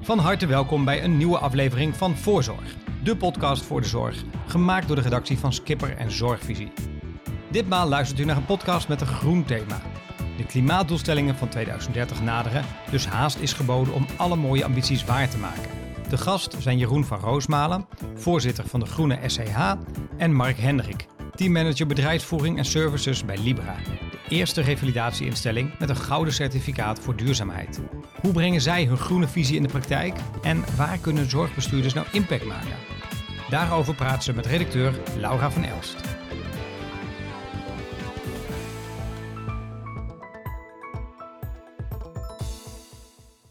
Van harte welkom bij een nieuwe aflevering van Voorzorg. De podcast voor de zorg, gemaakt door de redactie van Skipper en Zorgvisie. Ditmaal luistert u naar een podcast met een groen thema. De klimaatdoelstellingen van 2030 naderen, dus haast is geboden om alle mooie ambities waar te maken. De gast zijn Jeroen van Roosmalen, voorzitter van de Groene SCH, en Mark Hendrik, teammanager bedrijfsvoering en services bij Libra, eerste revalidatieinstelling met een gouden certificaat voor duurzaamheid. Hoe brengen zij hun groene visie in de praktijk en waar kunnen zorgbestuurders nou impact maken? Daarover praten ze met redacteur Laura van Elst.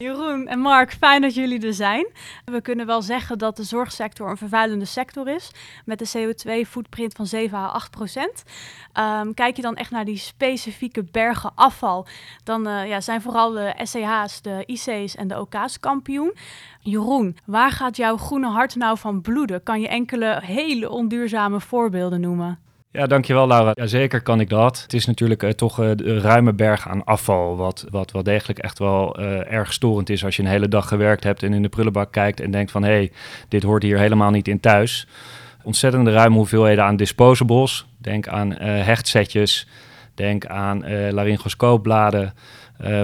Jeroen en Mark, fijn dat jullie er zijn. We kunnen wel zeggen dat de zorgsector een vervuilende sector is, met een CO2-footprint van 7 à 8 procent. Um, kijk je dan echt naar die specifieke bergen afval, dan uh, ja, zijn vooral de SCH's, de IC's en de OK's kampioen. Jeroen, waar gaat jouw groene hart nou van bloeden? Kan je enkele hele onduurzame voorbeelden noemen? Ja, dankjewel Laura. Ja, zeker kan ik dat. Het is natuurlijk uh, toch uh, een ruime berg aan afval, wat, wat wel degelijk echt wel uh, erg storend is als je een hele dag gewerkt hebt en in de prullenbak kijkt en denkt van hé, hey, dit hoort hier helemaal niet in thuis. Ontzettende ruime hoeveelheden aan disposables. Denk aan hechtsetjes, denk aan laryngoscoopbladen,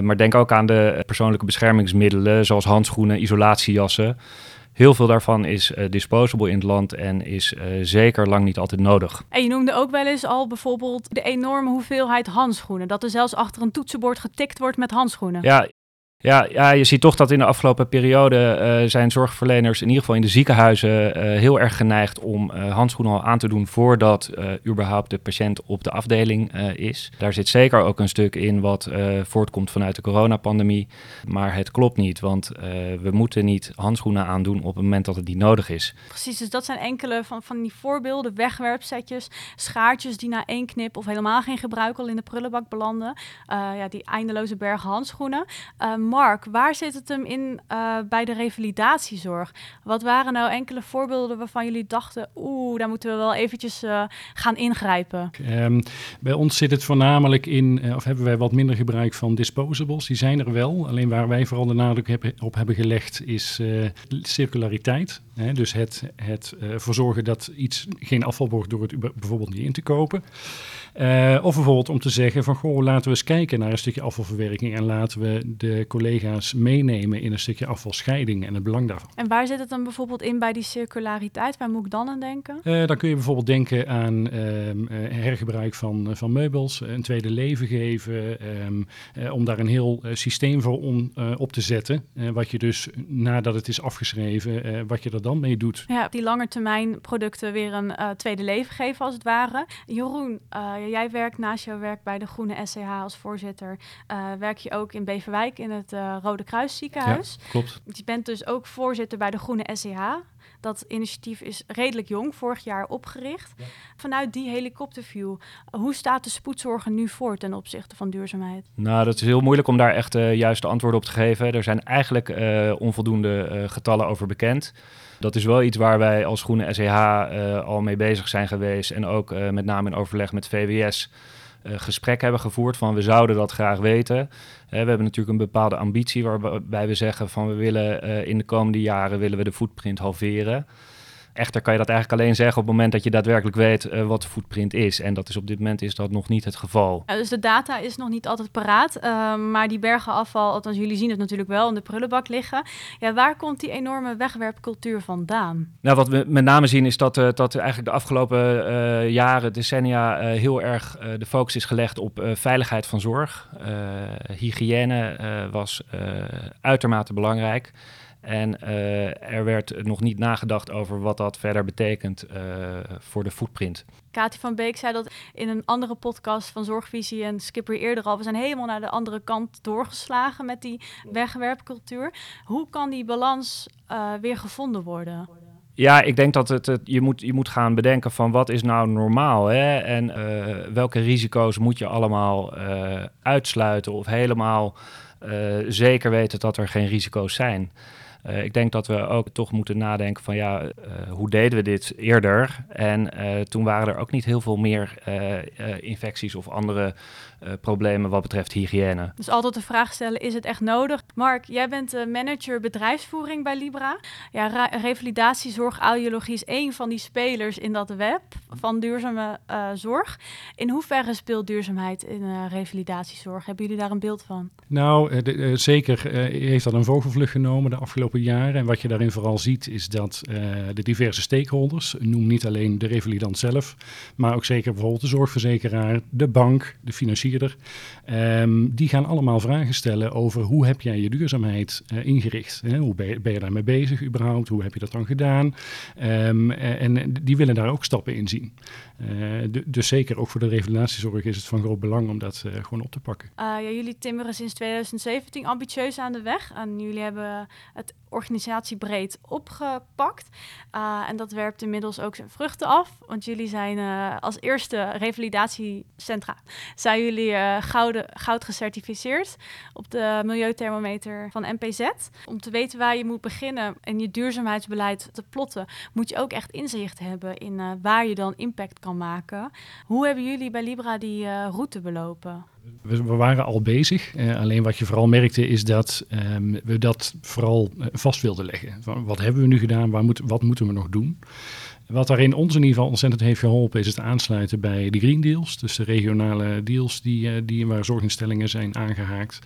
maar denk ook aan de persoonlijke beschermingsmiddelen zoals handschoenen, isolatiejassen. Heel veel daarvan is uh, disposable in het land en is uh, zeker lang niet altijd nodig. En je noemde ook wel eens al bijvoorbeeld de enorme hoeveelheid handschoenen. Dat er zelfs achter een toetsenbord getikt wordt met handschoenen. Ja, ja, ja, je ziet toch dat in de afgelopen periode uh, zijn zorgverleners, in ieder geval in de ziekenhuizen, uh, heel erg geneigd om uh, handschoenen al aan te doen voordat überhaupt de patiënt op de afdeling is. Daar zit zeker ook een stuk in wat voortkomt vanuit de coronapandemie. Maar het klopt niet, want we moeten niet handschoenen aandoen op het moment dat het niet nodig is. Precies, dus dat zijn enkele van, van die voorbeelden, wegwerpsetjes, schaartjes die na één knip of helemaal geen gebruik al in de prullenbak belanden. ja, die eindeloze bergen handschoenen. Mark, waar zit het hem in uh, bij de revalidatiezorg? Wat waren nou enkele voorbeelden waarvan jullie dachten, oeh, daar moeten we wel eventjes uh, gaan ingrijpen? Um, bij ons zit het voornamelijk in, uh, of hebben wij wat minder gebruik van disposables. Die zijn er wel, alleen waar wij vooral de nadruk op hebben gelegd is circulariteit. Hè? Dus het, het ervoor zorgen dat iets geen afval wordt door het bijvoorbeeld niet in te kopen. Uh, of bijvoorbeeld om te zeggen van, goh, laten we eens kijken naar een stukje afvalverwerking en laten we de collega's meenemen in een stukje afvalscheiding en het belang daarvan. En waar zit het dan bijvoorbeeld in bij die circulariteit? Waar moet ik dan aan denken? Uh, dan kun je bijvoorbeeld denken aan uh, hergebruik van, van meubels, een tweede leven geven, um, om daar een heel systeem voor om, op te zetten. wat je dus nadat het is afgeschreven, wat je er dan mee doet. Ja, die langetermijn producten weer een tweede leven geven als het ware. Jeroen, jij werkt naast jouw werk bij de Groene SCH als voorzitter. Uh, werk je ook in Beverwijk in het uh, Rode Kruis ziekenhuis. Ja, klopt. Je bent dus ook voorzitter bij de Groene SCH. Dat initiatief is redelijk jong, vorig jaar opgericht. Ja. Vanuit die helikopterview, hoe staat de spoedzorg nu voor ten opzichte van duurzaamheid? Nou, dat is heel moeilijk om daar echt uh, juiste antwoorden op te geven. Er zijn eigenlijk uh, onvoldoende uh, getallen over bekend. Dat is wel iets waar wij als Groene SEH uh, al mee bezig zijn geweest. En ook uh, met name in overleg met VWS uh, gesprek hebben gevoerd van we zouden dat graag weten. we hebben natuurlijk een bepaalde ambitie waarbij we zeggen van we willen in de komende jaren willen we de footprint halveren. Echter kan je dat eigenlijk alleen zeggen op het moment dat je daadwerkelijk weet uh, wat de footprint is. En dat is op dit moment is dat nog niet het geval. Ja, dus de data is nog niet altijd paraat. Uh, maar die bergen afval, althans jullie zien het natuurlijk wel in de prullenbak liggen. Ja, waar komt die enorme wegwerpcultuur vandaan? Nou, wat we met name zien is dat, uh, dat eigenlijk de afgelopen jaren, decennia, heel erg de focus is gelegd op veiligheid van zorg. hygiëne was uitermate belangrijk. En uh, er werd nog niet nagedacht over wat dat verder betekent uh, voor de footprint. Kati van Beek zei dat in een andere podcast van Zorgvisie en Skipper eerder al. We zijn helemaal naar de andere kant doorgeslagen met die wegwerpcultuur. Hoe kan die balans uh, weer gevonden worden? Ja, ik denk dat het, het, je, moet, je moet gaan bedenken van wat is nou normaal hè? en welke risico's moet je allemaal uitsluiten of helemaal zeker weten dat er geen risico's zijn. Uh, ik denk dat we ook toch moeten nadenken van ja, uh, hoe deden we dit eerder? En uh, toen waren er ook niet heel veel meer infecties of andere problemen wat betreft hygiëne. Dus altijd de vraag stellen, is het echt nodig? Mark, jij bent de manager bedrijfsvoering bij Libra. Ja, revalidatiezorg, audiologie is één van die spelers in dat web van duurzame zorg. In hoeverre speelt duurzaamheid in revalidatiezorg? Hebben jullie daar een beeld van? Nou, zeker heeft dat een vogelvlucht genomen de afgelopen jaren. En wat je daarin vooral ziet is dat de diverse stakeholders, noem niet alleen de revalidant zelf, maar ook zeker bijvoorbeeld de zorgverzekeraar, de bank, de Um, die gaan allemaal vragen stellen over hoe heb jij je duurzaamheid uh, ingericht? Hè? Hoe ben je, daarmee bezig überhaupt? Hoe heb je dat dan gedaan? Um, en die willen daar ook stappen in zien. Dus zeker ook voor de revalidatiezorg is het van groot belang om dat gewoon op te pakken. ja, jullie timmeren sinds 2017 ambitieus aan de weg. En jullie hebben het organisatiebreed opgepakt. en dat werpt inmiddels ook zijn vruchten af. Want jullie zijn als eerste revalidatiecentra zijn jullie uh, gouden, goud gecertificeerd op de milieuthermometer van NPZ. Om te weten waar je moet beginnen en je duurzaamheidsbeleid te plotten, moet je ook echt inzicht hebben in uh, waar je dan impact kan maken. Hoe hebben jullie bij Libra die uh, route belopen? We, waren al bezig. alleen wat je vooral merkte is dat um, we dat vooral vast wilden leggen. Van, wat hebben we nu gedaan? Waar moet, wat moeten we nog doen? Wat daarin ons in ieder geval ontzettend heeft geholpen, is het aansluiten bij de Green Deals. Dus de regionale deals die, uh, die waar zorginstellingen zijn aangehaakt.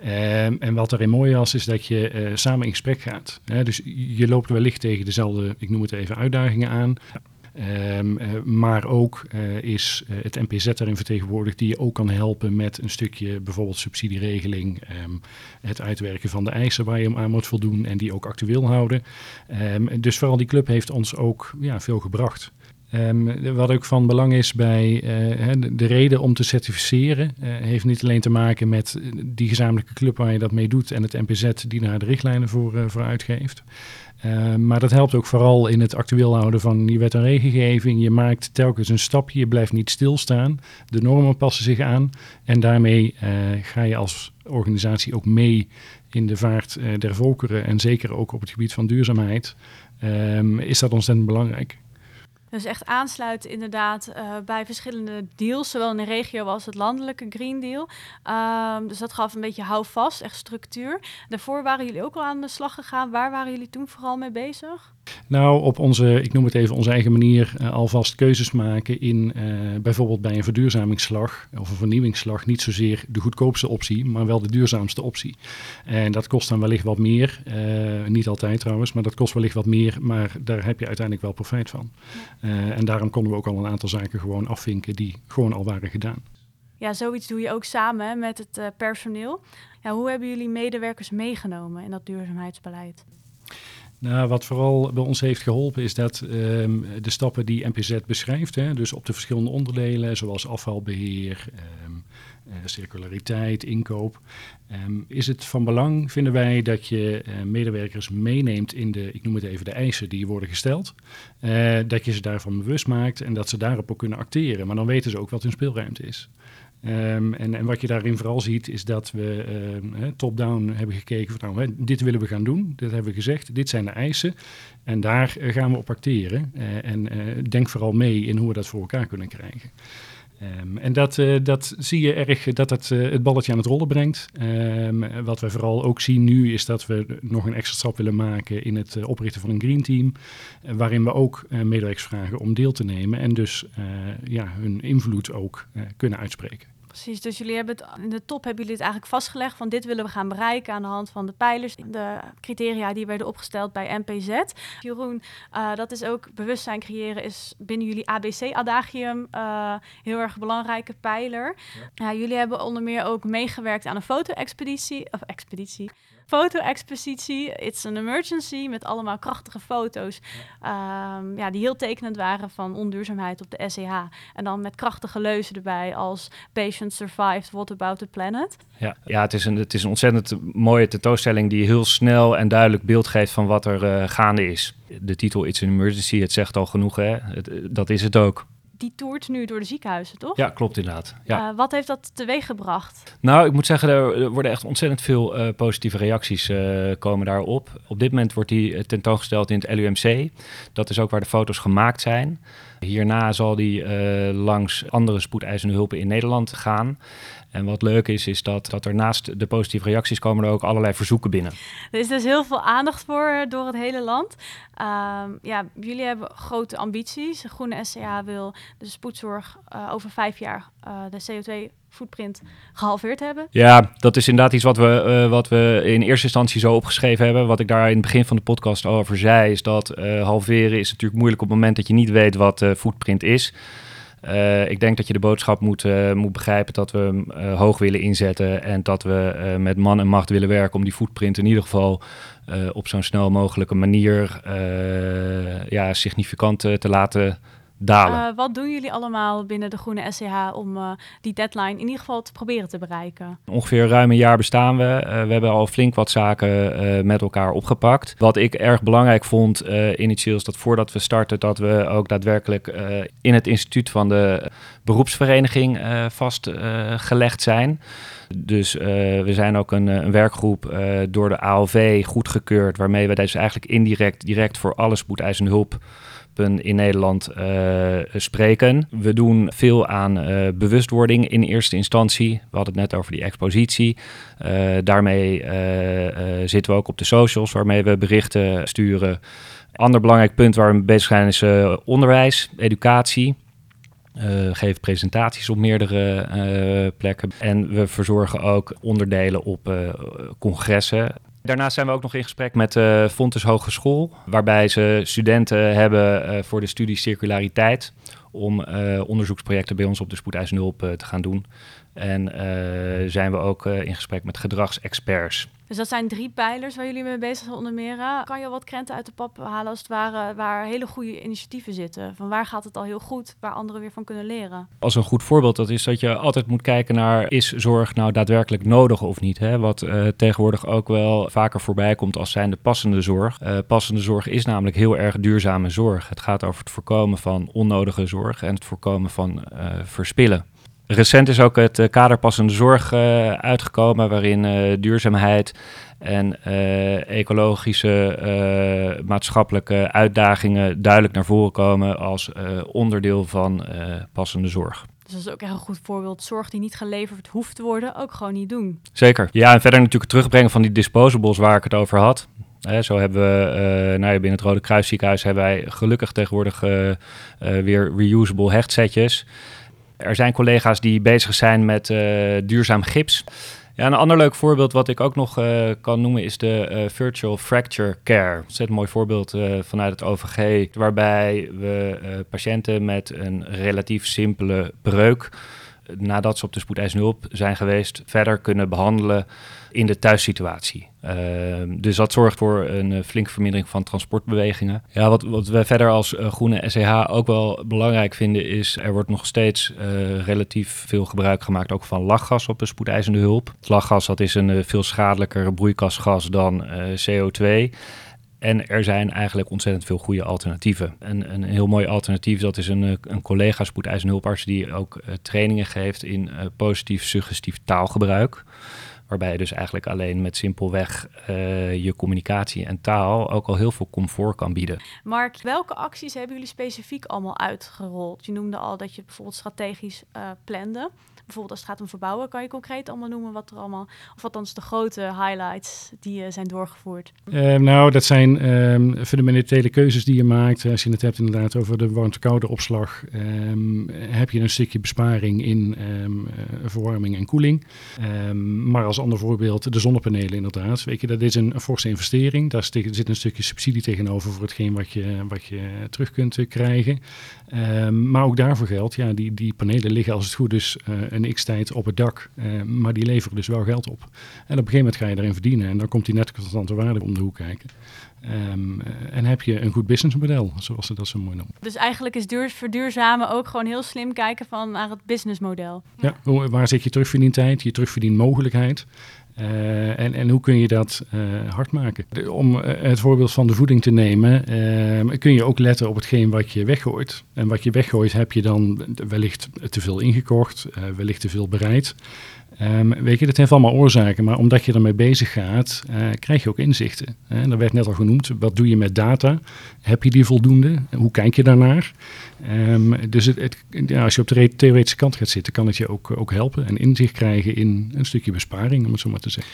Um, en wat daarin mooi was, is dat je uh, samen in gesprek gaat. dus je loopt wellicht tegen dezelfde, ik noem het even, uitdagingen aan. Um, uh, maar ook uh, is uh, het NPZ daarin vertegenwoordigd, die je ook kan helpen met een stukje bijvoorbeeld subsidieregeling, um, het uitwerken van de eisen waar je hem aan moet voldoen en die ook actueel houden. Um, dus vooral die club heeft ons ook ja, veel gebracht. Wat ook van belang is bij de reden om te certificeren, heeft niet alleen te maken met die gezamenlijke club waar je dat mee doet en het NPZ die daar de richtlijnen voor, voor uitgeeft. Uh, maar dat helpt ook vooral in het actueel houden van die wet en regelgeving. Je maakt telkens een stapje, je blijft niet stilstaan. De normen passen zich aan en daarmee uh, ga je als organisatie ook mee in de vaart uh, der volkeren. En zeker ook op het gebied van duurzaamheid um, is dat ontzettend belangrijk. Dus echt aansluiten inderdaad uh, bij verschillende deals, zowel in de regio als het landelijke Green Deal. Um, dus dat gaf een beetje houvast, echt structuur. Daarvoor waren jullie ook al aan de slag gegaan. Waar waren jullie toen vooral mee bezig? Nou, op onze, ik noem het even onze eigen manier, uh, alvast keuzes maken in uh, bijvoorbeeld bij een verduurzamingsslag of een vernieuwingsslag niet zozeer de goedkoopste optie, maar wel de duurzaamste optie. En dat kost dan wellicht wat meer, uh, niet altijd trouwens, maar dat kost wellicht wat meer, maar daar heb je uiteindelijk wel profijt van. En daarom konden we ook al een aantal zaken gewoon afvinken die gewoon al waren gedaan. Ja, zoiets doe je ook samen met het personeel. Ja, hoe hebben jullie medewerkers meegenomen in dat duurzaamheidsbeleid? Nou, wat vooral bij ons heeft geholpen is dat um, de stappen die NPZ beschrijft, hè, dus op de verschillende onderdelen, zoals afvalbeheer, um, uh, circulariteit, inkoop, um, is het van belang, vinden wij, dat je uh, medewerkers meeneemt in de, ik noem het even, de eisen die worden gesteld. Uh, dat je ze daarvan bewust maakt en dat ze daarop ook kunnen acteren. Maar dan weten ze ook wat hun speelruimte is. Um, en, en, wat je daarin vooral ziet, is dat we uh, top-down hebben gekeken van nou, dit willen we gaan doen, dit hebben we gezegd, dit zijn de eisen. En daar uh, gaan we op acteren. Uh, en denk vooral mee in hoe we dat voor elkaar kunnen krijgen. Um, en dat, dat zie je erg, dat het het balletje aan het rollen brengt. Wat we vooral ook zien nu, is dat we nog een extra stap willen maken in het oprichten van een green team. waarin we ook medewerkers vragen om deel te nemen en dus ja, hun invloed ook kunnen uitspreken. Precies, dus jullie hebben het in de top hebben jullie het eigenlijk vastgelegd van dit willen we gaan bereiken aan de hand van de pijlers, de criteria die werden opgesteld bij NPZ. Jeroen, uh, dat is ook bewustzijn creëren is binnen jullie ABC-adagium uh, heel erg belangrijke pijler. Ja. Uh, jullie hebben onder meer ook meegewerkt aan een foto-expeditie, of expeditie, foto-expositie. It's an emergency met allemaal krachtige foto's. Ja. Um, ja, die heel tekenend waren van onduurzaamheid op de SEH. En dan met krachtige leuzen erbij als Patient Survived, What About the Planet? Ja, ja het, is een, het is een ontzettend mooie tentoonstelling die heel snel en duidelijk beeld geeft van wat er uh, gaande is. De titel It's an Emergency, het zegt al genoeg, hè? Het, dat is het ook. Die toert nu door de ziekenhuizen, toch? Ja, klopt inderdaad. Ja. Uh, wat heeft dat teweeg gebracht? Nou, ik moet zeggen, er worden echt ontzettend veel uh, positieve reacties uh, komen daarop. Op dit moment wordt die tentoongesteld in het LUMC. Dat is ook waar de foto's gemaakt zijn. Hierna zal die langs andere spoedeisende hulpen in Nederland gaan. En wat leuk is, is dat, dat er naast de positieve reacties komen er ook allerlei verzoeken binnen. Er is dus heel veel aandacht voor door het hele land. Um, ja, jullie hebben grote ambities. De Groene SCA wil de spoedzorg uh, over vijf jaar uh, de CO2-footprint gehalveerd hebben. Ja, dat is inderdaad iets wat we, uh, wat we in eerste instantie zo opgeschreven hebben. Wat ik daar in het begin van de podcast over zei, is dat halveren is natuurlijk moeilijk op het moment dat je niet weet wat footprint is. Uh, ik denk dat je de boodschap moet, uh, moet begrijpen dat we hem uh, hoog willen inzetten en dat we met man en macht willen werken om die footprint in ieder geval op zo'n snel mogelijke manier ja, significant te laten dalen. Uh, wat doen jullie allemaal binnen de Groene SCH om uh, die deadline in ieder geval te proberen te bereiken? Ongeveer ruim een jaar bestaan we. Uh, we hebben al flink wat zaken met elkaar opgepakt. Wat ik erg belangrijk vond initieel is dat voordat we starten, dat we ook daadwerkelijk in het instituut van de beroepsvereniging vastgelegd zijn. Dus we zijn ook een, een werkgroep door de ALV goedgekeurd, waarmee we dus eigenlijk indirect direct voor alle spoedeisende hulp in Nederland spreken. We doen veel aan bewustwording in eerste instantie. We hadden het net over die expositie. Daarmee zitten we ook op de socials waarmee we berichten sturen. Ander belangrijk punt waar we mee bezig zijn is onderwijs, educatie. Uh, presentaties op meerdere uh, plekken. En we verzorgen ook onderdelen op uh, congressen. Daarnaast zijn we ook nog in gesprek met de Fontes Hogeschool, waarbij ze studenten hebben voor de studie circulariteit om onderzoeksprojecten bij ons op de spoedeisende hulp te gaan doen. En zijn we ook in gesprek met gedragsexperts. Dus dat zijn drie pijlers waar jullie mee bezig zijn onder meer. Kan je wat krenten uit de pap halen als het ware waar hele goede initiatieven zitten? Van waar gaat het al heel goed, waar anderen weer van kunnen leren? Als een goed voorbeeld dat is dat je altijd moet kijken naar is zorg nou daadwerkelijk nodig of niet. Hè? Wat uh, tegenwoordig ook wel vaker voorbij komt als zijnde passende zorg. Uh, passende zorg is namelijk heel erg duurzame zorg. Het gaat over het voorkomen van onnodige zorg en het voorkomen van verspillen. Recent is ook het kader passende zorg uh, uitgekomen, waarin uh, duurzaamheid en uh, ecologische maatschappelijke uitdagingen duidelijk naar voren komen als onderdeel van passende zorg. Dus dat is ook echt een goed voorbeeld. Zorg die niet geleverd hoeft te worden, ook gewoon niet doen. Zeker. Ja, en verder natuurlijk het terugbrengen van die disposables waar ik het over had. He, zo hebben we uh, nou ja, binnen het Rode Kruisziekenhuis hebben wij gelukkig tegenwoordig uh, uh, weer reusable hechtsetjes. Er zijn collega's die bezig zijn met uh, duurzaam gips. Ja, een ander leuk voorbeeld wat ik ook nog uh, kan noemen is de uh, Virtual Fracture Care. Ontzettend mooi voorbeeld vanuit het OVG, waarbij we patiënten met een relatief simpele breuk, nadat ze op de spoedeisende hulp zijn geweest, verder kunnen behandelen in de thuissituatie. Uh, dus dat zorgt voor een uh, flinke vermindering van transportbewegingen. Ja, wat, wat wij verder als uh, groene SEH ook wel belangrijk vinden is... er wordt nog steeds relatief veel gebruik gemaakt ook van lachgas op de spoedeisende hulp. Lachgas dat is een veel schadelijker broeikasgas dan CO2... En er zijn eigenlijk ontzettend veel goede alternatieven. En een heel mooi alternatief, dat is een, een collega spoedeisende hulparts die ook trainingen geeft in positief suggestief taalgebruik. Waarbij je dus eigenlijk alleen met simpelweg je communicatie en taal ook al heel veel comfort kan bieden. Mark, welke acties hebben jullie specifiek allemaal uitgerold? Je noemde al dat je bijvoorbeeld strategisch plande. Bijvoorbeeld als het gaat om verbouwen, kan je concreet allemaal noemen wat er allemaal, of althans de grote highlights die uh, zijn doorgevoerd? Uh, nou, dat zijn um, fundamentele keuzes die je maakt. Als je het hebt inderdaad over de warmte-koude opslag, um, heb je een stukje besparing in um, verwarming en koeling. maar als ander voorbeeld de zonnepanelen inderdaad. Weet je, dat is een, forse investering. Daar zit een stukje subsidie tegenover voor hetgeen wat je, wat je terug kunt uh, krijgen. maar ook daarvoor geldt, ja, die, die panelen liggen als het goed is een x-tijd op het dak, uh, maar die leveren dus wel geld op. En op een gegeven moment ga je erin verdienen en dan komt die net constante waarde om de hoek kijken. Um, en heb je een goed businessmodel, zoals ze dat zo mooi noemen. Dus eigenlijk is duur, verduurzamen ook gewoon heel slim kijken van naar het businessmodel. Ja, waar zit je terugverdientijd, je terugverdienmogelijkheid? Uh, en, en hoe kun je dat uh, hard maken? Om uh, het voorbeeld van de voeding te nemen, ehm, kun je ook letten op hetgeen wat je weggooit. En wat je weggooit heb je dan wellicht te veel ingekocht, wellicht te veel bereid. Um, weet je, dat heeft allemaal oorzaken, maar omdat je ermee bezig gaat, uh, krijg je ook inzichten. En er werd net al genoemd, wat doe je met data? Heb je die voldoende? Hoe kijk je daarnaar? Um, dus het, ja, als je op de theoretische kant gaat zitten, kan het je ook, ook helpen en inzicht krijgen in een stukje besparing, om het zo maar te zeggen.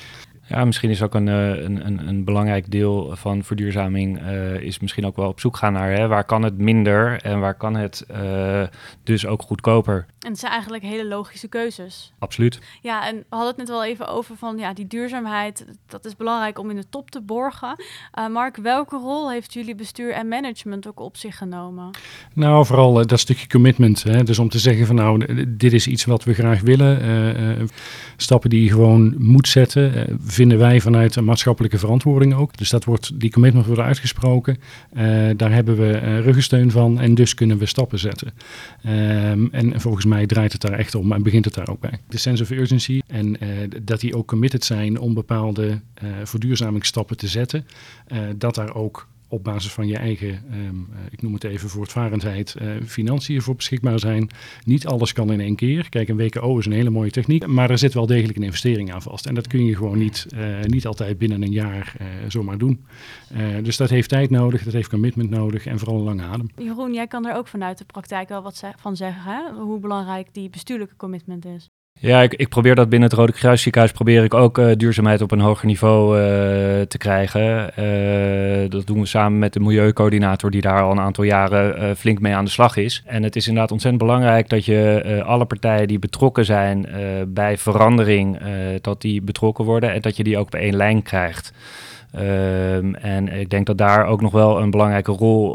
Ja, misschien is ook een, een, een, een belangrijk deel van verduurzaming uh, is misschien ook wel op zoek gaan naar hè, waar kan het minder en waar kan het uh, dus ook goedkoper. En het zijn eigenlijk hele logische keuzes. Absoluut. Ja, en we hadden het net wel even over van ja, die duurzaamheid, dat is belangrijk om in de top te borgen. Uh, Mark, welke rol heeft jullie bestuur en management ook op zich genomen? Nou, vooral dat stukje commitment. Hè? Dus om te zeggen van nou, dit is iets wat we graag willen. stappen die je gewoon moet zetten vinden wij vanuit een maatschappelijke verantwoording ook. Dus dat wordt, die commitment wordt uitgesproken. Uh, daar hebben we uh, ruggensteun van en dus kunnen we stappen zetten. Um, en volgens mij draait het daar echt om en begint het daar ook bij. De sense of urgency en uh, dat die ook committed zijn om bepaalde verduurzamingsstappen te zetten. dat daar ook op basis van je eigen, um, ik noem het even voortvarendheid, uh, financiën voor beschikbaar zijn. Niet alles kan in één keer. Kijk, een WKO is een hele mooie techniek, maar er zit wel degelijk een investering aan vast. En dat kun je gewoon niet, uh, niet altijd binnen een jaar zomaar doen. dus dat heeft tijd nodig, dat heeft commitment nodig en vooral een lange adem. Jeroen, jij kan er ook vanuit de praktijk wel wat van zeggen, hè? hoe belangrijk die bestuurlijke commitment is. Ja, ik, ik, probeer dat binnen het Rode Kruis ziekenhuis probeer ik ook uh, duurzaamheid op een hoger niveau uh, te krijgen. Uh, dat doen we samen met de milieucoördinator die daar al een aantal jaren flink mee aan de slag is. En het is inderdaad ontzettend belangrijk dat je alle partijen die betrokken zijn bij verandering, dat die betrokken worden en dat je die ook op één lijn krijgt. Um, en ik denk dat daar ook nog wel een belangrijke rol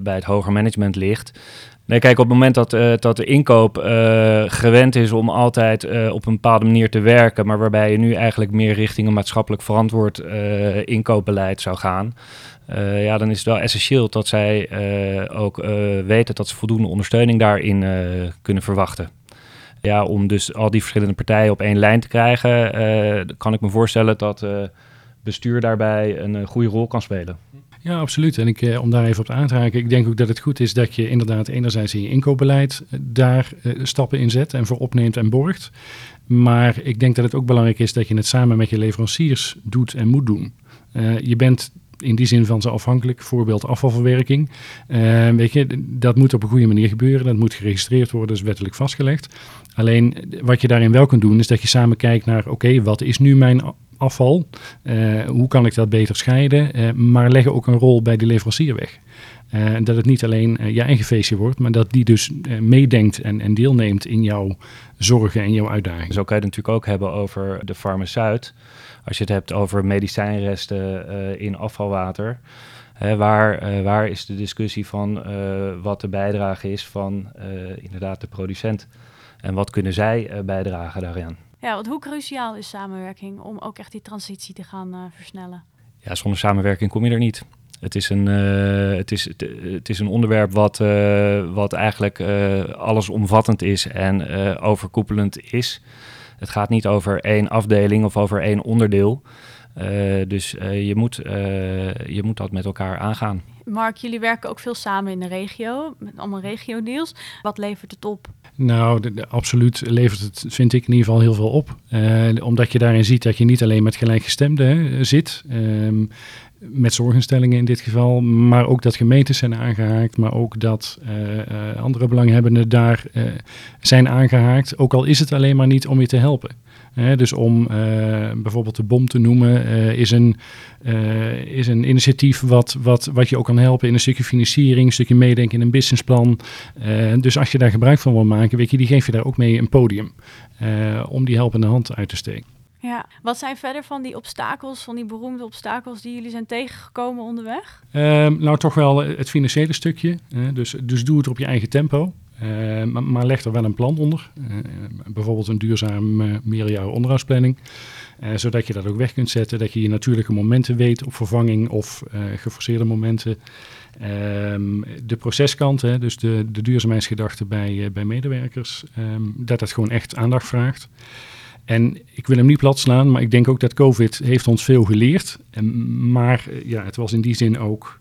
bij het hoger management ligt. Nee, kijk, op het moment dat, uh, dat de inkoop uh, gewend is om altijd op een bepaalde manier te werken, maar waarbij je nu eigenlijk meer richting een maatschappelijk verantwoord inkoopbeleid zou gaan, ja, dan is het wel essentieel dat zij ook weten dat ze voldoende ondersteuning daarin kunnen verwachten. Ja, om dus al die verschillende partijen op één lijn te krijgen, kan ik me voorstellen dat bestuur daarbij een goede rol kan spelen. Ja, absoluut. En ik, eh, om daar even op aan te haken, ik denk ook dat het goed is dat je inderdaad enerzijds in je inkoopbeleid eh, daar eh, stappen in zet en voor opneemt en borgt. Maar ik denk dat het ook belangrijk is dat je het samen met je leveranciers doet en moet doen. Je bent in die zin van ze afhankelijk. Voorbeeld afvalverwerking. Weet je, dat moet op een goede manier gebeuren. Dat moet geregistreerd worden, is wettelijk vastgelegd. Alleen wat je daarin wel kunt doen, is dat je samen kijkt naar: oké, wat is nu mijn afval? Uh, hoe kan ik dat beter scheiden? Uh, maar leggen ook een rol bij de leverancier weg. Uh, dat het niet alleen je eigen feestje wordt, maar dat die dus meedenkt en, en, deelneemt in jouw zorgen en jouw uitdagingen. Zo kan je het natuurlijk ook hebben over de farmaceut. Als je het hebt over medicijnresten in afvalwater. waar, waar is de discussie van wat de bijdrage is van inderdaad de producent? En wat kunnen zij bijdragen daaraan? Ja, want hoe cruciaal is samenwerking om ook echt die transitie te gaan uh, versnellen? Ja, zonder samenwerking kom je er niet. Het is een, uh, het is, het, het, is een onderwerp wat, uh, wat eigenlijk allesomvattend is en overkoepelend is. Het gaat niet over één afdeling of over één onderdeel. dus je, moet, je moet dat met elkaar aangaan. Mark, jullie werken ook veel samen in de regio, met allemaal regio-deals. Wat levert het op? Nou, absoluut levert het, vind ik in ieder geval heel veel op. Uh, omdat je daarin ziet dat je niet alleen met gelijkgestemden zit, um, met zorginstellingen in dit geval, maar ook dat gemeentes zijn aangehaakt, maar ook dat uh, uh, andere belanghebbenden daar zijn aangehaakt. Ook al is het alleen maar niet om je te helpen dus om bijvoorbeeld de bom te noemen, is, een, is een initiatief wat, wat, wat je ook kan helpen in een stukje financiering, een stukje meedenken in een businessplan. dus als je daar gebruik van wil maken, weet je, die geef je daar ook mee een podium om die helpende hand uit te steken. Ja, wat zijn verder van die obstakels, van die beroemde obstakels die jullie zijn tegengekomen onderweg? Ehm, nou, toch wel het financiële stukje. dus, dus doe het op je eigen tempo. Uh, maar, maar, leg er wel een plan onder. Uh, bijvoorbeeld een duurzaam uh, meerjaren onderhoudsplanning. zodat je dat ook weg kunt zetten. Dat je je natuurlijke momenten weet op vervanging of geforceerde momenten. De proceskant, hè, dus de, de duurzaamheidsgedachte bij, bij medewerkers. Dat dat gewoon echt aandacht vraagt. En ik wil hem niet plat slaan, maar ik denk ook dat COVID heeft ons veel geleerd. En, maar ja, het was in die zin ook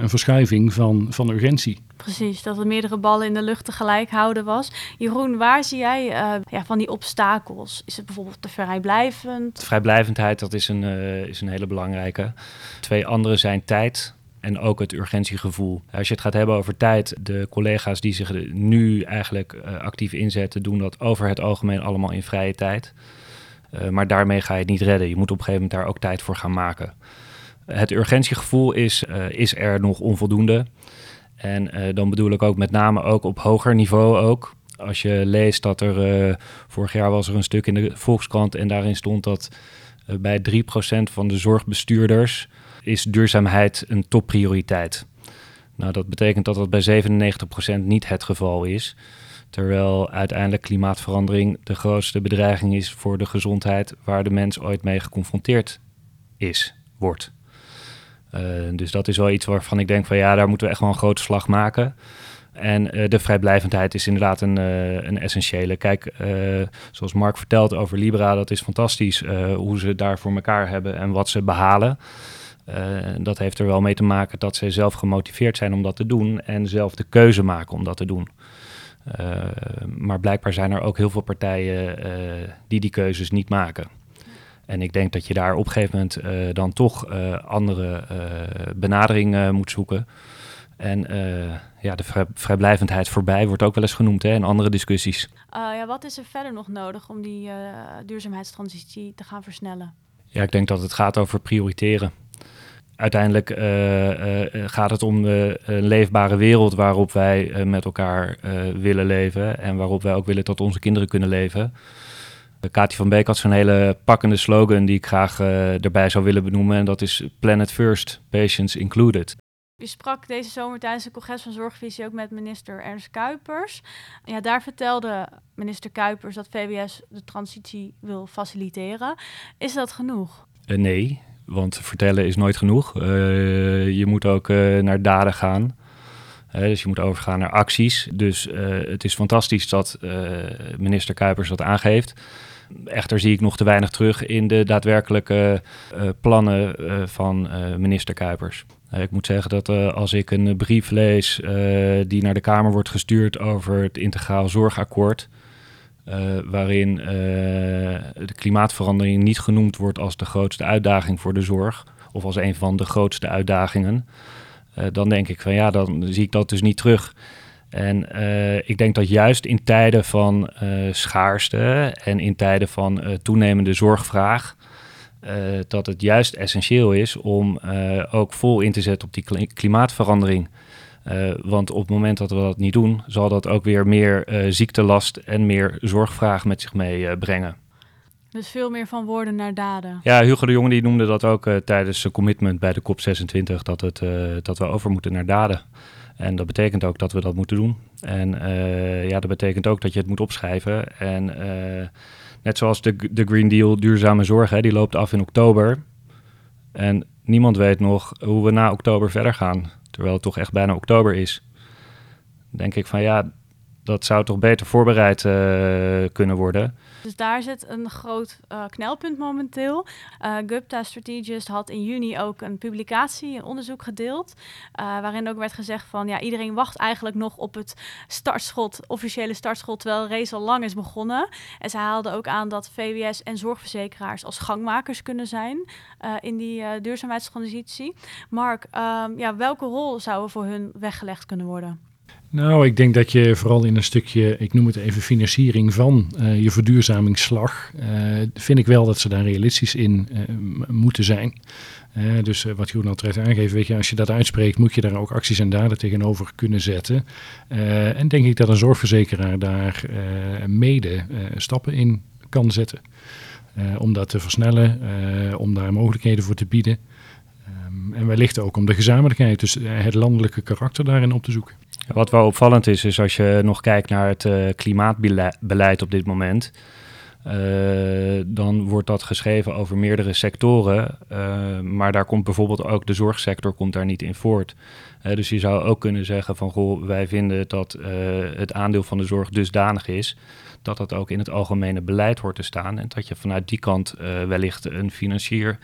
een verschuiving van, van urgentie. Precies, dat er meerdere ballen in de lucht tegelijk houden was. Jeroen, waar zie jij ja, van die obstakels? Is het bijvoorbeeld te vrijblijvend? Vrijblijvendheid, dat is een, is een hele belangrijke. Twee andere zijn tijd en ook het urgentiegevoel. Als je het gaat hebben over tijd, de collega's die zich nu eigenlijk uh, actief inzetten, doen dat over het algemeen allemaal in vrije tijd. Uh, maar daarmee ga je het niet redden. Je moet op een gegeven moment daar ook tijd voor gaan maken. Het urgentiegevoel is, uh, is er nog onvoldoende. En dan bedoel ik ook met name ook op hoger niveau ook. Als je leest dat er, vorig jaar was er een stuk in de Volkskrant en daarin stond dat bij 3% van de zorgbestuurders is duurzaamheid een topprioriteit. Nou, dat betekent dat dat bij 97% niet het geval is. Terwijl uiteindelijk klimaatverandering de grootste bedreiging is voor de gezondheid waar de mens ooit mee geconfronteerd is, wordt. Uh, dus dat is wel iets waarvan ik denk van ja, daar moeten we echt wel een grote slag maken. En uh, de vrijblijvendheid is inderdaad een, uh, een essentiële. Kijk, zoals Mark vertelt over Libra, dat is fantastisch hoe ze daar voor elkaar hebben en wat ze behalen. Uh, dat heeft er wel mee te maken dat zij zelf gemotiveerd zijn om dat te doen en zelf de keuze maken om dat te doen. Uh, maar blijkbaar zijn er ook heel veel partijen uh, die die keuzes niet maken. En ik denk dat je daar op een gegeven moment dan toch andere benadering moet zoeken. En ja, de vrij, vrijblijvendheid voorbij wordt ook wel eens genoemd hè, in andere discussies. ja, wat is er verder nog nodig om die duurzaamheidstransitie te gaan versnellen? Ja, ik denk dat het gaat over prioriteren uiteindelijk uh, uh, gaat het om de leefbare wereld waarop wij met elkaar willen leven en waarop wij ook willen dat onze kinderen kunnen leven. Kati van Beek had zo'n hele pakkende slogan die ik graag erbij zou willen benoemen en dat is Planet First, Patients Included. U sprak deze zomer tijdens het congres van Zorgvisie ook met minister Ernst Kuipers. Ja, daar vertelde minister Kuipers dat VWS de transitie wil faciliteren. Is dat genoeg? nee, want vertellen is nooit genoeg. Uh, je moet ook uh, naar daden gaan. Uh, dus je moet overgaan naar acties. Dus het is fantastisch dat minister Kuipers dat aangeeft. Echter zie ik nog te weinig terug in de daadwerkelijke plannen van minister Kuipers. ik moet zeggen dat als ik een brief lees die naar de Kamer wordt gestuurd over het integraal zorgakkoord, uh, waarin uh, de klimaatverandering niet genoemd wordt als de grootste uitdaging voor de zorg, of als een van de grootste uitdagingen, uh, dan denk ik van ja, dan zie ik dat dus niet terug. En ik denk dat juist in tijden van schaarste en in tijden van toenemende zorgvraag, dat het juist essentieel is om ook vol in te zetten op die klimaatverandering. Uh, want op het moment dat we dat niet doen, zal dat ook weer meer uh, ziektelast en meer zorgvraag met zich meebrengen. Uh, dus veel meer van woorden naar daden. Ja, Hugo de Jonge die noemde dat ook tijdens zijn commitment bij de COP26, dat, het, dat we over moeten naar daden. En dat betekent ook dat we dat moeten doen. En ja, dat betekent ook dat je het moet opschrijven. En net zoals de, de Green Deal duurzame zorg, hè, die loopt af in oktober. En niemand weet nog hoe we na oktober verder gaan terwijl het toch echt bijna oktober is, denk ik van ja, dat zou toch beter voorbereid uh, kunnen worden. Dus daar zit een groot uh, knelpunt momenteel. Uh, Gupta Strategist had in juni ook een publicatie, een onderzoek gedeeld, waarin ook werd gezegd van ja, iedereen wacht eigenlijk nog op het startschot, officiële startschot, terwijl race al lang is begonnen. En ze haalden ook aan dat VWS en zorgverzekeraars als gangmakers kunnen zijn in die duurzaamheidstransitie. Mark, um, ja, welke rol zou er voor hun weggelegd kunnen worden? Nou, ik denk dat je vooral in een stukje, ik noem het even financiering van uh, je verduurzamingsslag, uh, vind ik wel dat ze daar realistisch in uh, moeten zijn. dus wat Jeroen al terecht aangeeft, weet je, als je dat uitspreekt, moet je daar ook acties en daden tegenover kunnen zetten. en denk ik dat een zorgverzekeraar daar mede stappen in kan zetten. om dat te versnellen, om daar mogelijkheden voor te bieden. En wellicht ook om de gezamenlijkheid, dus het landelijke karakter daarin op te zoeken. Wat wel opvallend is, is als je nog kijkt naar het uh, klimaatbeleid op dit moment. dan wordt dat geschreven over meerdere sectoren. maar daar komt bijvoorbeeld ook de zorgsector komt daar niet in voort. dus je zou ook kunnen zeggen van goh, wij vinden dat het aandeel van de zorg dusdanig is dat dat ook in het algemene beleid hoort te staan. En dat je vanuit die kant wellicht een financier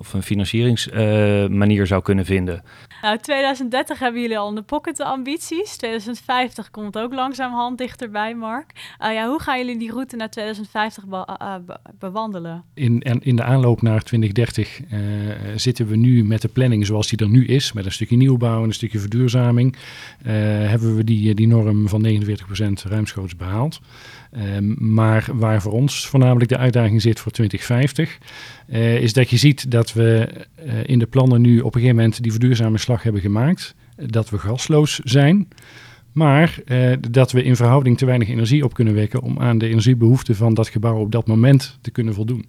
of een financieringsmanier zou kunnen vinden. Nou, 2030 hebben jullie al in de pocket de ambities. 2050 komt ook langzamerhand dichterbij, Mark. Uh, ja, hoe gaan jullie die route naar 2050 be uh, bewandelen? In, en in de aanloop naar 2030 uh, zitten we nu met de planning zoals die er nu is, met een stukje nieuwbouw en een stukje verduurzaming, hebben we die, die norm van 49% ruimschoots behaald. Um, maar waar voor ons voornamelijk de uitdaging zit voor 2050, uh, is dat je ziet dat we uh, in de plannen nu op een gegeven moment die verduurzame slag hebben gemaakt. Dat we gasloos zijn. Maar uh, dat we in verhouding te weinig energie op kunnen wekken om aan de energiebehoeften van dat gebouw op dat moment te kunnen voldoen.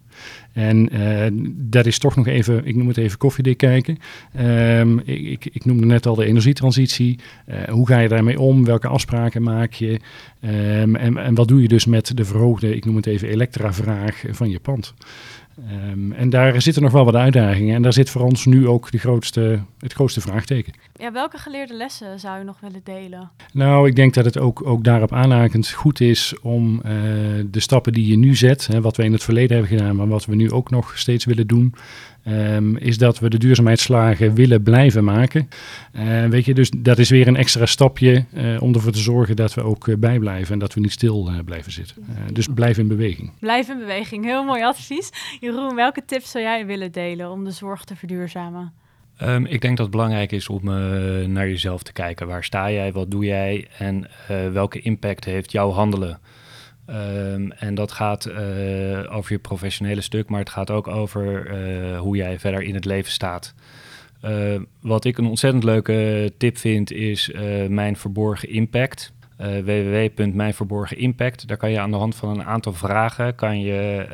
En uh, dat is toch nog even, ik noem het even koffiedik kijken. Um, ik, ik, noemde net al de energietransitie. Hoe ga je daarmee om? Welke afspraken maak je? Um, en, en wat doe je dus met de verhoogde, ik noem het even elektra-vraag van je pand? Um, en daar zitten nog wel wat uitdagingen. En daar zit voor ons nu ook de grootste, het grootste vraagteken. Ja, welke geleerde lessen zou je nog willen delen? Nou, ik denk dat het ook, ook daarop aanhakend goed is om uh, de stappen die je nu zet, hè, wat we in het verleden hebben gedaan, maar wat we nu ook nog steeds willen doen, Um, is dat we de duurzaamheidsslagen willen blijven maken. Uh, weet je, dus dat is weer een extra stapje uh, om ervoor te zorgen dat we ook uh, bijblijven en dat we niet stil blijven zitten. dus blijf in beweging. Blijf in beweging, heel mooi advies. Jeroen, welke tips zou jij willen delen om de zorg te verduurzamen? Um, ik denk dat het belangrijk is om naar jezelf te kijken. Waar sta jij, wat doe jij en welke impact heeft jouw handelen? Um, en dat gaat uh, over je professionele stuk, maar het gaat ook over uh, hoe jij verder in het leven staat. Uh, wat ik een ontzettend leuke tip vind, is Mijn Verborgen Impact. www.mijnverborgenimpact. Daar kan je aan de hand van een aantal vragen... kan je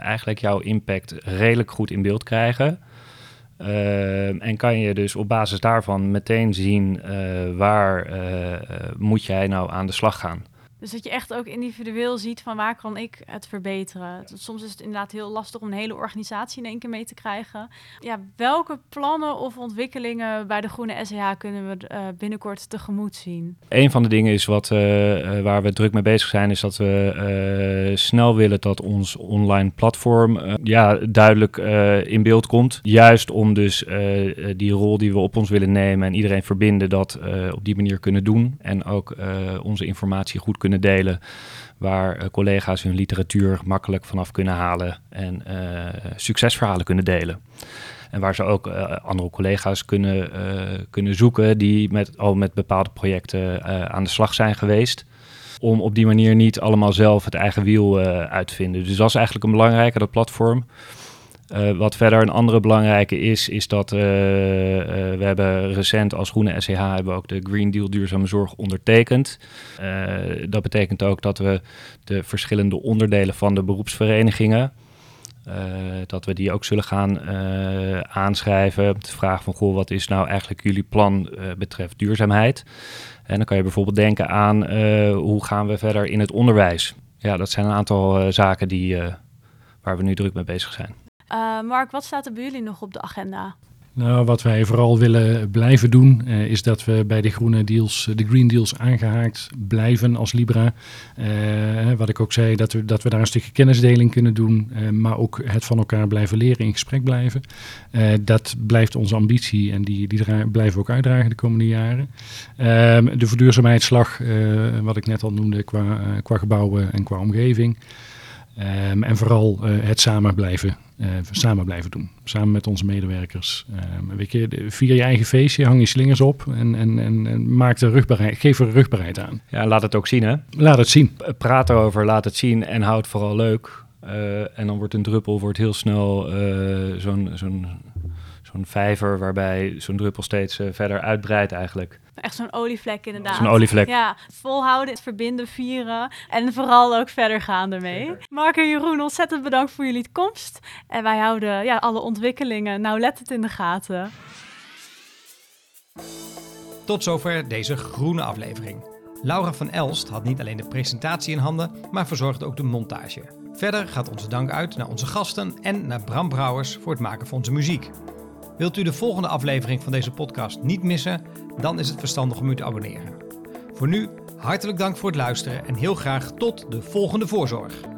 eigenlijk jouw impact redelijk goed in beeld krijgen... Uh, en kan je dus op basis daarvan meteen zien waar moet jij nou aan de slag gaan. Dus dat je echt ook individueel ziet van waar kan ik het verbeteren. Soms is het inderdaad heel lastig om een hele organisatie in één keer mee te krijgen. Ja, welke plannen of ontwikkelingen bij de Groene SEH kunnen we uh, binnenkort tegemoet zien? Een van de dingen is wat, uh, waar we druk mee bezig zijn, is dat we uh, snel willen dat ons online platform ja, duidelijk in beeld komt. Juist om dus die rol die we op ons willen nemen en iedereen verbinden, dat op die manier kunnen doen. En ook onze informatie goed kunnen delen. Waar uh, collega's hun literatuur makkelijk vanaf kunnen halen en uh, succesverhalen kunnen delen. En waar ze ook uh, andere collega's kunnen, kunnen zoeken die met, al met bepaalde projecten aan de slag zijn geweest om op die manier niet allemaal zelf het eigen wiel uit te vinden. Dus dat is eigenlijk een belangrijke, dat platform. Uh, wat verder een andere belangrijke is, is dat uh, uh, we hebben recent als Groene SCH hebben ook de Green Deal duurzame zorg ondertekend. dat betekent ook dat we de verschillende onderdelen van de beroepsverenigingen, dat we die ook zullen gaan aanschrijven. De vraag van, goh, wat is nou eigenlijk jullie plan betreft duurzaamheid? En dan kan je bijvoorbeeld denken aan, hoe gaan we verder in het onderwijs? Ja, dat zijn een aantal zaken die, waar we nu druk mee bezig zijn. Uh, Mark, wat staat er bij jullie nog op de agenda? Nou, wat wij vooral willen blijven doen, uh, is dat we bij de groene deals, de green deals aangehaakt blijven als Libra. Wat ik ook zei, dat we, dat we daar een stukje kennisdeling kunnen doen, maar ook het van elkaar blijven leren, in gesprek blijven. dat blijft onze ambitie en die, die blijven we ook uitdragen de komende jaren. Ehm, de verduurzaamheidsslag, wat ik net al noemde, qua, qua gebouwen en qua omgeving. Um, en vooral uh, het samen blijven, uh, samen blijven doen. Samen met onze medewerkers. Um, weet je, vier je eigen feestje, hang je slingers op en, en, en, en maak de rugbaarheid, geef er rugbaarheid aan. Ja, laat het ook zien hè? Laat het zien. Praat erover, laat het zien en houd vooral leuk. Uh, en dan wordt een druppel wordt heel snel zo'n zo'n zo'n vijver waarbij zo'n druppel steeds verder uitbreidt eigenlijk. Echt zo'n olievlek inderdaad. Zo'n olievlek. Ja, volhouden, het verbinden, vieren en vooral ook verder gaan ermee. Mark en Jeroen, ontzettend bedankt voor jullie komst. En wij houden ja, alle ontwikkelingen nauwlettend in de gaten. Tot zover deze groene aflevering. Laura van Elst had niet alleen de presentatie in handen, maar verzorgde ook de montage. Verder gaat onze dank uit naar onze gasten en naar Bram Brouwers voor het maken van onze muziek. Wilt u de volgende aflevering van deze podcast niet missen? Dan is het verstandig om u te abonneren. Voor nu, hartelijk dank voor het luisteren en heel graag tot de volgende voorzorg.